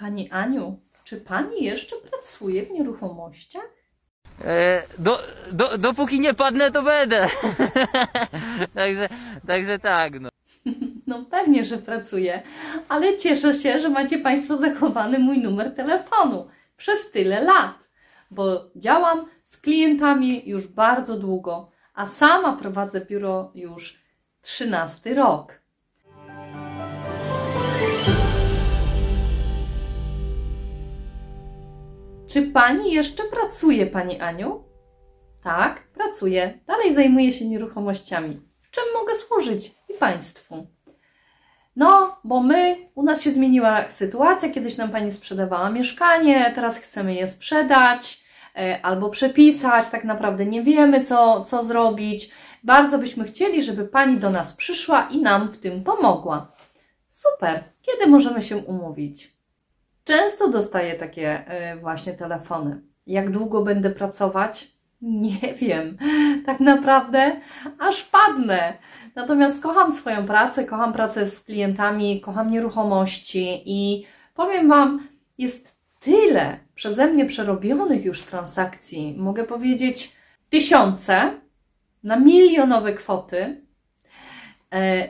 Pani Aniu, czy pani jeszcze pracuje w nieruchomościach? E, do, do, dopóki nie padnę, to będę. także, także tak, no. No pewnie, że pracuję, ale cieszę się, że macie Państwo zachowany mój numer telefonu przez tyle lat, bo działam z klientami już bardzo długo, a sama prowadzę biuro już 13 rok. Czy Pani jeszcze pracuje, Pani Aniu? Tak, pracuję. Dalej zajmuję się nieruchomościami. W czym mogę służyć i Państwu? No, bo my, u nas się zmieniła sytuacja. Kiedyś nam pani sprzedawała mieszkanie, teraz chcemy je sprzedać e, albo przepisać. Tak naprawdę nie wiemy, co, co zrobić. Bardzo byśmy chcieli, żeby pani do nas przyszła i nam w tym pomogła. Super, kiedy możemy się umówić? Często dostaję takie e, właśnie telefony. Jak długo będę pracować? Nie wiem. Tak naprawdę aż padnę. Natomiast kocham swoją pracę, kocham pracę z klientami, kocham nieruchomości i powiem Wam, jest tyle przeze mnie przerobionych już transakcji, mogę powiedzieć tysiące na milionowe kwoty, e,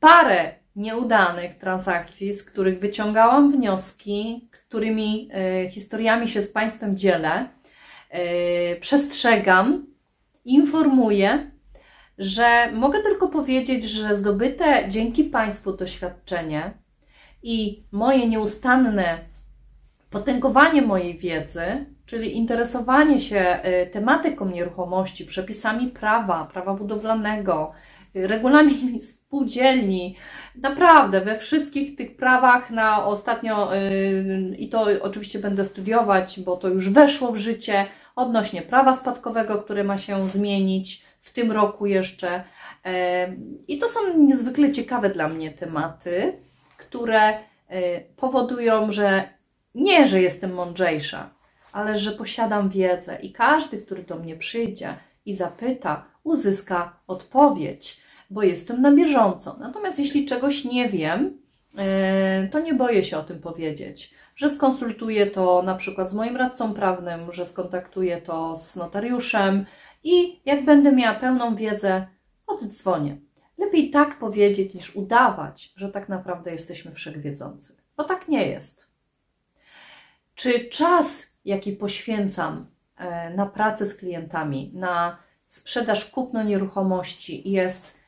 parę nieudanych transakcji, z których wyciągałam wnioski, którymi e, historiami się z Państwem dzielę, e, przestrzegam, informuję że mogę tylko powiedzieć, że zdobyte dzięki Państwu doświadczenie i moje nieustanne potęgowanie mojej wiedzy, czyli interesowanie się y, tematyką nieruchomości, przepisami prawa, prawa budowlanego, regulamin spółdzielni, naprawdę we wszystkich tych prawach na ostatnio, y, i to oczywiście będę studiować, bo to już weszło w życie, odnośnie prawa spadkowego, które ma się zmienić w tym roku jeszcze. I to są niezwykle ciekawe dla mnie tematy, które e, powodują, że nie, że jestem mądrzejsza, ale że posiadam wiedzę i każdy, który do mnie przyjdzie i zapyta, uzyska odpowiedź, bo jestem na bieżąco. Natomiast jeśli czegoś nie wiem, e, to nie boję się o tym powiedzieć, że skonsultuję to na przykład z moim radcą prawnym, że skontaktuję to z notariuszem, i jak będę miała pełną wiedzę, oddzwonię. Lepiej tak powiedzieć, niż udawać, że tak naprawdę jesteśmy wszechwiedzący, bo tak nie jest. Czy czas, jaki poświęcam e, na pracę z klientami, na sprzedaż, kupno nieruchomości jest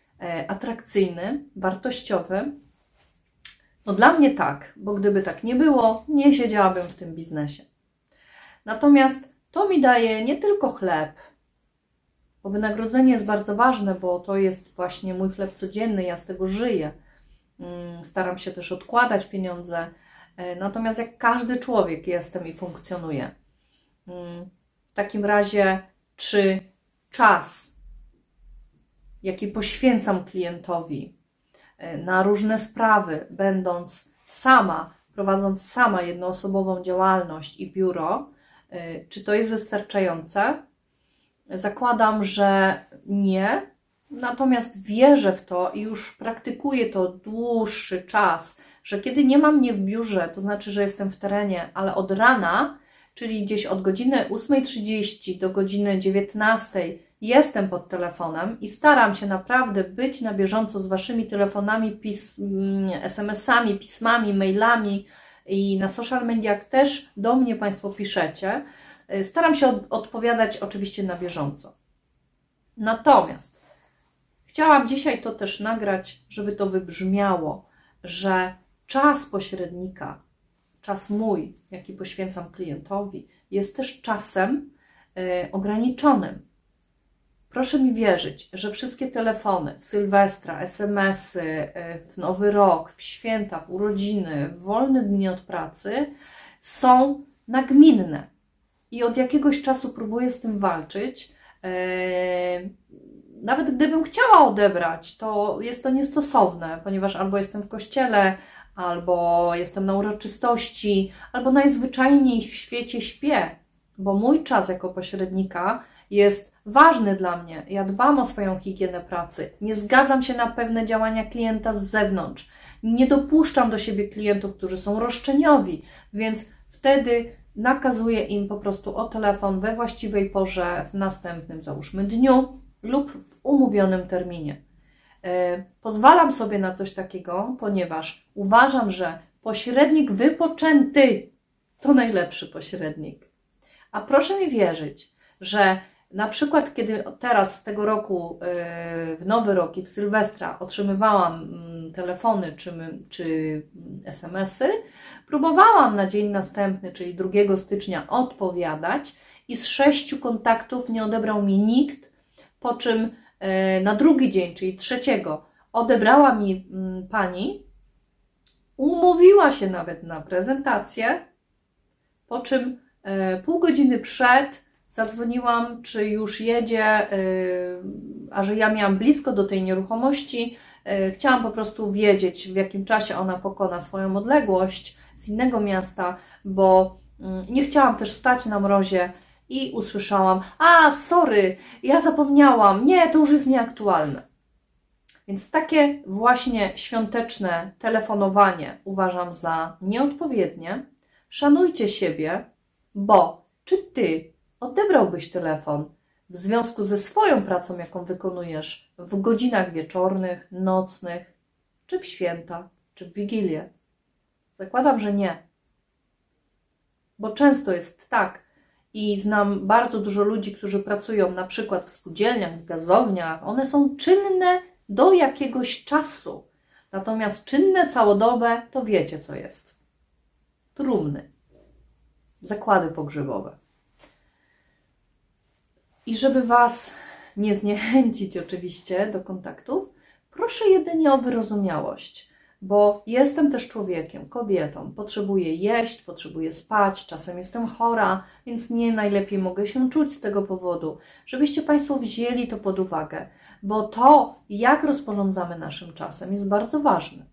atrakcyjny, wartościowy? No dla mnie tak, bo gdyby tak nie było, nie siedziałabym w tym biznesie. Natomiast to mi daje nie tylko chleb, bo wynagrodzenie jest bardzo ważne, bo to jest właśnie mój chleb codzienny, ja z tego żyję. Mm, staram się też odkładać pieniądze. E, natomiast jak każdy człowiek jestem i funkcjonuję. Mm, w takim razie, czy czas, jaki poświęcam klientowi e, na różne sprawy, będąc sama, prowadząc sama jednoosobową działalność i biuro, e, czy to jest wystarczające? Zakładam, że nie, natomiast wierzę w to i już praktykuję to dłuższy czas, że kiedy nie mam mnie w biurze, to znaczy, że jestem w terenie, ale od rana, czyli gdzieś od godziny 8.30 do godziny 19.00 jestem pod telefonem i staram się naprawdę być na bieżąco z Waszymi telefonami, SMS-ami, pismami, mailami i na social mediach też do mnie Państwo piszecie Y, staram się od, odpowiadać oczywiście na bieżąco. Natomiast chciałam dzisiaj to też nagrać, żeby to wybrzmiało, że czas pośrednika, czas mój, jaki poświęcam klientowi, jest też czasem y, ograniczonym. Proszę mi wierzyć, że wszystkie telefony w Sylwestra, SMS-y, y, w Nowy Rok, w święta, w urodziny, w wolne dni od pracy są nagminne i od jakiegoś czasu próbuję z tym walczyć. E, nawet gdybym chciała odebrać, to jest to niestosowne, ponieważ albo jestem w kościele, albo jestem na uroczystości, albo najzwyczajniej w świecie śpię, bo mój czas jako pośrednika jest ważny dla mnie. Ja dbam o swoją higienę pracy. Nie zgadzam się na pewne działania klienta z zewnątrz. Nie dopuszczam do siebie klientów, którzy są roszczeniowi, więc wtedy nakazuję im po prostu o telefon we właściwej porze, w następnym, załóżmy, dniu lub w umówionym terminie. E, pozwalam sobie na coś takiego, ponieważ uważam, że pośrednik wypoczęty to najlepszy pośrednik. A proszę mi wierzyć, że na przykład, kiedy teraz z tego roku, e, w nowy rok i w Sylwestra otrzymywałam mm, telefony czy, czy SMS-y, próbowałam na dzień następny, czyli 2 stycznia, odpowiadać i z sześciu kontaktów nie odebrał mi nikt, po czym na drugi dzień, czyli trzeciego, odebrała mi mm, pani, umówiła się nawet na prezentację, po czym e, pół godziny przed zadzwoniłam, czy już jedzie, e, a że ja miałam blisko do tej nieruchomości, chciałam po prostu wiedzieć, w jakim czasie ona pokona swoją odległość z innego miasta, bo mm, nie chciałam też stać na mrozie i usłyszałam: A, sorry, ja zapomniałam, nie, to już jest nieaktualne. Więc takie właśnie świąteczne telefonowanie uważam za nieodpowiednie. Szanujcie siebie, bo czy ty odebrałbyś telefon w związku ze swoją pracą, jaką wykonujesz w godzinach wieczornych, nocnych, czy w święta, czy w wigilię? Zakładam, że nie. Bo często jest tak, i znam bardzo dużo ludzi, którzy pracują na przykład w spółdzielniach, w gazowniach. One są czynne do jakiegoś czasu. Natomiast czynne całodobe to wiecie, co jest. Trumny, zakłady pogrzebowe. I żeby Was nie zniechęcić oczywiście do kontaktów, proszę jedynie o wyrozumiałość bo jestem też człowiekiem, kobietą. Potrzebuję jeść, potrzebuję spać, czasem jestem chora, więc nie najlepiej mogę się czuć z tego powodu. Żebyście Państwo wzięli to pod uwagę, bo to, jak rozporządzamy naszym czasem, jest bardzo ważne.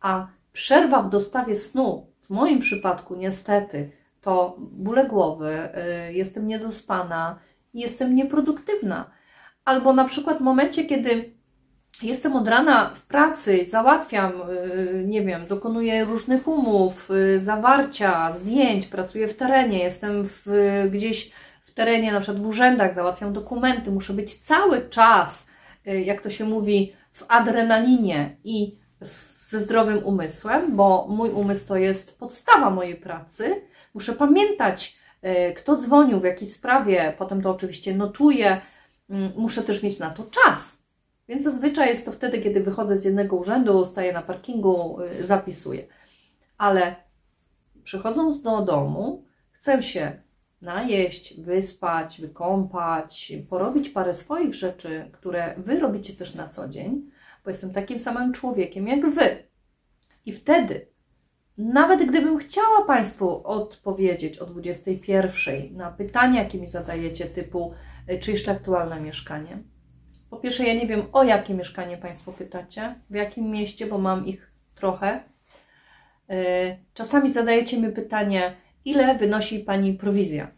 A przerwa w dostawie snu, w moim przypadku niestety, to bóle głowy, yy, jestem niedospana, jestem nieproduktywna. Albo na przykład w momencie, kiedy jestem od rana w pracy, załatwiam, y, nie wiem, dokonuję różnych umów, y, zawarcia, zdjęć, pracuję w terenie, jestem w, gdzieś w terenie, na przykład w urzędach, załatwiam dokumenty, muszę być cały czas, y, jak to się mówi, w adrenalinie i ze zdrowym umysłem, bo mój umysł to jest podstawa mojej pracy. Muszę pamiętać, kto dzwonił, w jakiej sprawie, potem to oczywiście notuję. Mm, muszę też mieć na to czas więc zazwyczaj jest to wtedy, kiedy wychodzę z jednego urzędu, staję na parkingu, y, zapisuję. Ale przychodząc do domu, chcę się najeść, wyspać, wykąpać, porobić parę swoich rzeczy, które Wy robicie też na co dzień, bo jestem takim samym człowiekiem jak Wy. I wtedy, nawet gdybym chciała Państwu odpowiedzieć o 21 na pytania, jakie mi zadajecie, typu y, czy jeszcze aktualne mieszkanie, po pierwsze, ja nie wiem, o jakie mieszkanie Państwo pytacie, w jakim mieście, bo mam ich trochę. E, czasami zadajecie mi pytanie, ile wynosi Pani prowizja?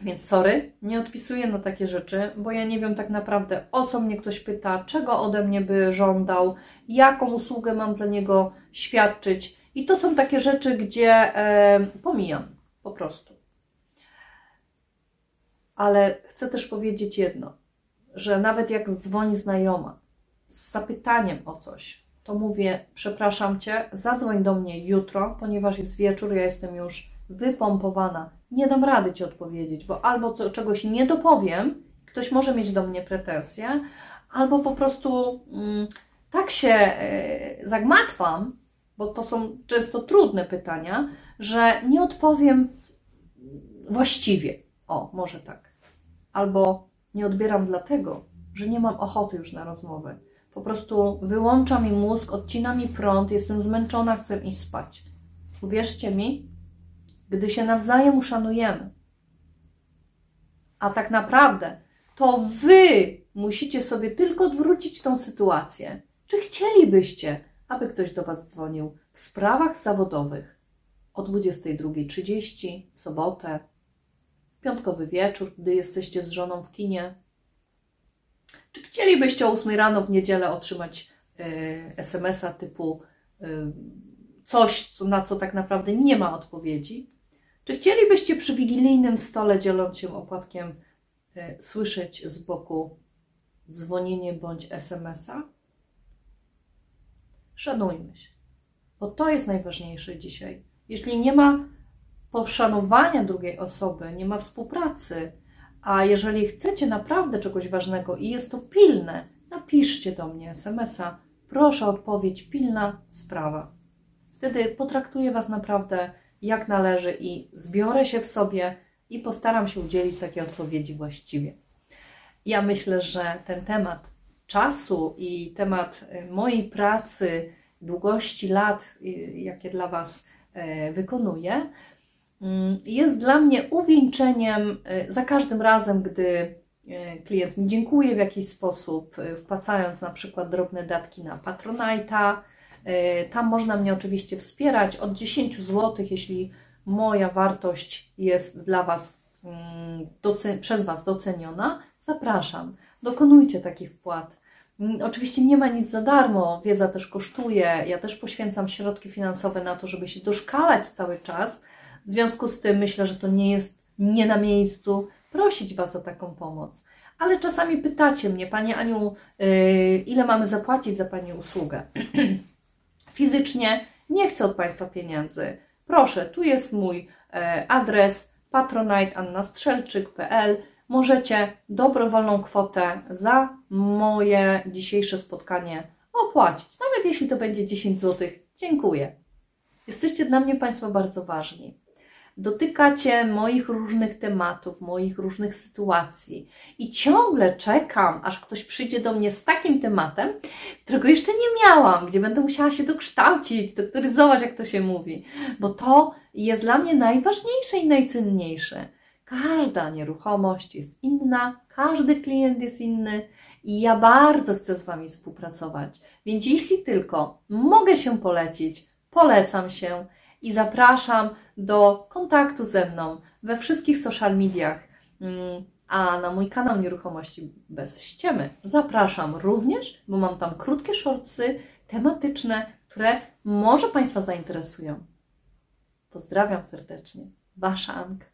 Więc sorry, nie odpisuję na takie rzeczy, bo ja nie wiem tak naprawdę, o co mnie ktoś pyta, czego ode mnie by żądał, jaką usługę mam dla niego świadczyć. I to są takie rzeczy, gdzie e, pomijam po prostu. Ale chcę też powiedzieć jedno że nawet jak dzwoni znajoma z zapytaniem o coś, to mówię: Przepraszam cię, zadzwoń do mnie jutro, ponieważ jest wieczór, ja jestem już wypompowana. Nie dam rady ci odpowiedzieć, bo albo co, czegoś nie dopowiem, ktoś może mieć do mnie pretensje, albo po prostu mm, tak się y, zagmatwam, bo to są często trudne pytania, że nie odpowiem właściwie. O, może tak. Albo nie odbieram dlatego, że nie mam ochoty już na rozmowę. Po prostu wyłącza mi mózg, odcina mi prąd, jestem zmęczona, chcę iść spać. Uwierzcie mi, gdy się nawzajem uszanujemy, a tak naprawdę to Wy musicie sobie tylko odwrócić tą sytuację. Czy chcielibyście, aby ktoś do Was dzwonił w sprawach zawodowych o 22.30 w sobotę, piątkowy wieczór, gdy jesteście z żoną w kinie? Czy chcielibyście o 8 rano w niedzielę otrzymać y, SMS-a typu y, coś, co, na co tak naprawdę nie ma odpowiedzi? Czy chcielibyście przy wigilijnym stole, dzieląc się opłatkiem, y, słyszeć z boku dzwonienie bądź SMS-a? Szanujmy się, bo to jest najważniejsze dzisiaj. Jeśli nie ma poszanowania drugiej osoby, nie ma współpracy, a jeżeli chcecie naprawdę czegoś ważnego i jest to pilne, napiszcie do mnie SMS-a. Proszę o odpowiedź, pilna sprawa. Wtedy potraktuję Was naprawdę jak należy i zbiorę się w sobie i postaram się udzielić takiej odpowiedzi właściwie. Ja myślę, że ten temat czasu i temat y, mojej pracy, długości lat, y, jakie dla Was y, wykonuję, jest dla mnie uwieńczeniem za każdym razem, gdy klient mi dziękuje w jakiś sposób, wpłacając na przykład drobne datki na Patronite'a. Tam można mnie oczywiście wspierać od 10 zł, jeśli moja wartość jest dla Was mm, przez Was doceniona. Zapraszam, dokonujcie takich wpłat. Mm, oczywiście nie ma nic za darmo, wiedza też kosztuje. Ja też poświęcam środki finansowe na to, żeby się doszkalać cały czas. W związku z tym myślę, że to nie jest nie na miejscu prosić Was o taką pomoc. Ale czasami pytacie mnie, Pani Aniu, yy, ile mamy zapłacić za Pani usługę? Fizycznie nie chcę od Państwa pieniędzy. Proszę, tu jest mój e, adres patroniteannastrzelczyk.pl możecie dobrowolną kwotę za moje dzisiejsze spotkanie opłacić. Nawet jeśli to będzie 10 zł, dziękuję. Jesteście dla mnie Państwo bardzo ważni. Dotykacie moich różnych tematów, moich różnych sytuacji i ciągle czekam, aż ktoś przyjdzie do mnie z takim tematem, którego jeszcze nie miałam, gdzie będę musiała się dokształcić, doktoryzować, jak to się mówi, bo to jest dla mnie najważniejsze i najcenniejsze. Każda nieruchomość jest inna, każdy klient jest inny i ja bardzo chcę z Wami współpracować. Więc jeśli tylko mogę się polecić, polecam się i zapraszam do kontaktu ze mną we wszystkich social mediach, mm, a na mój kanał Nieruchomości bez ściemy zapraszam również, bo mam tam krótkie shortsy tematyczne, które może Państwa zainteresują. Pozdrawiam serdecznie. Wasza Anka.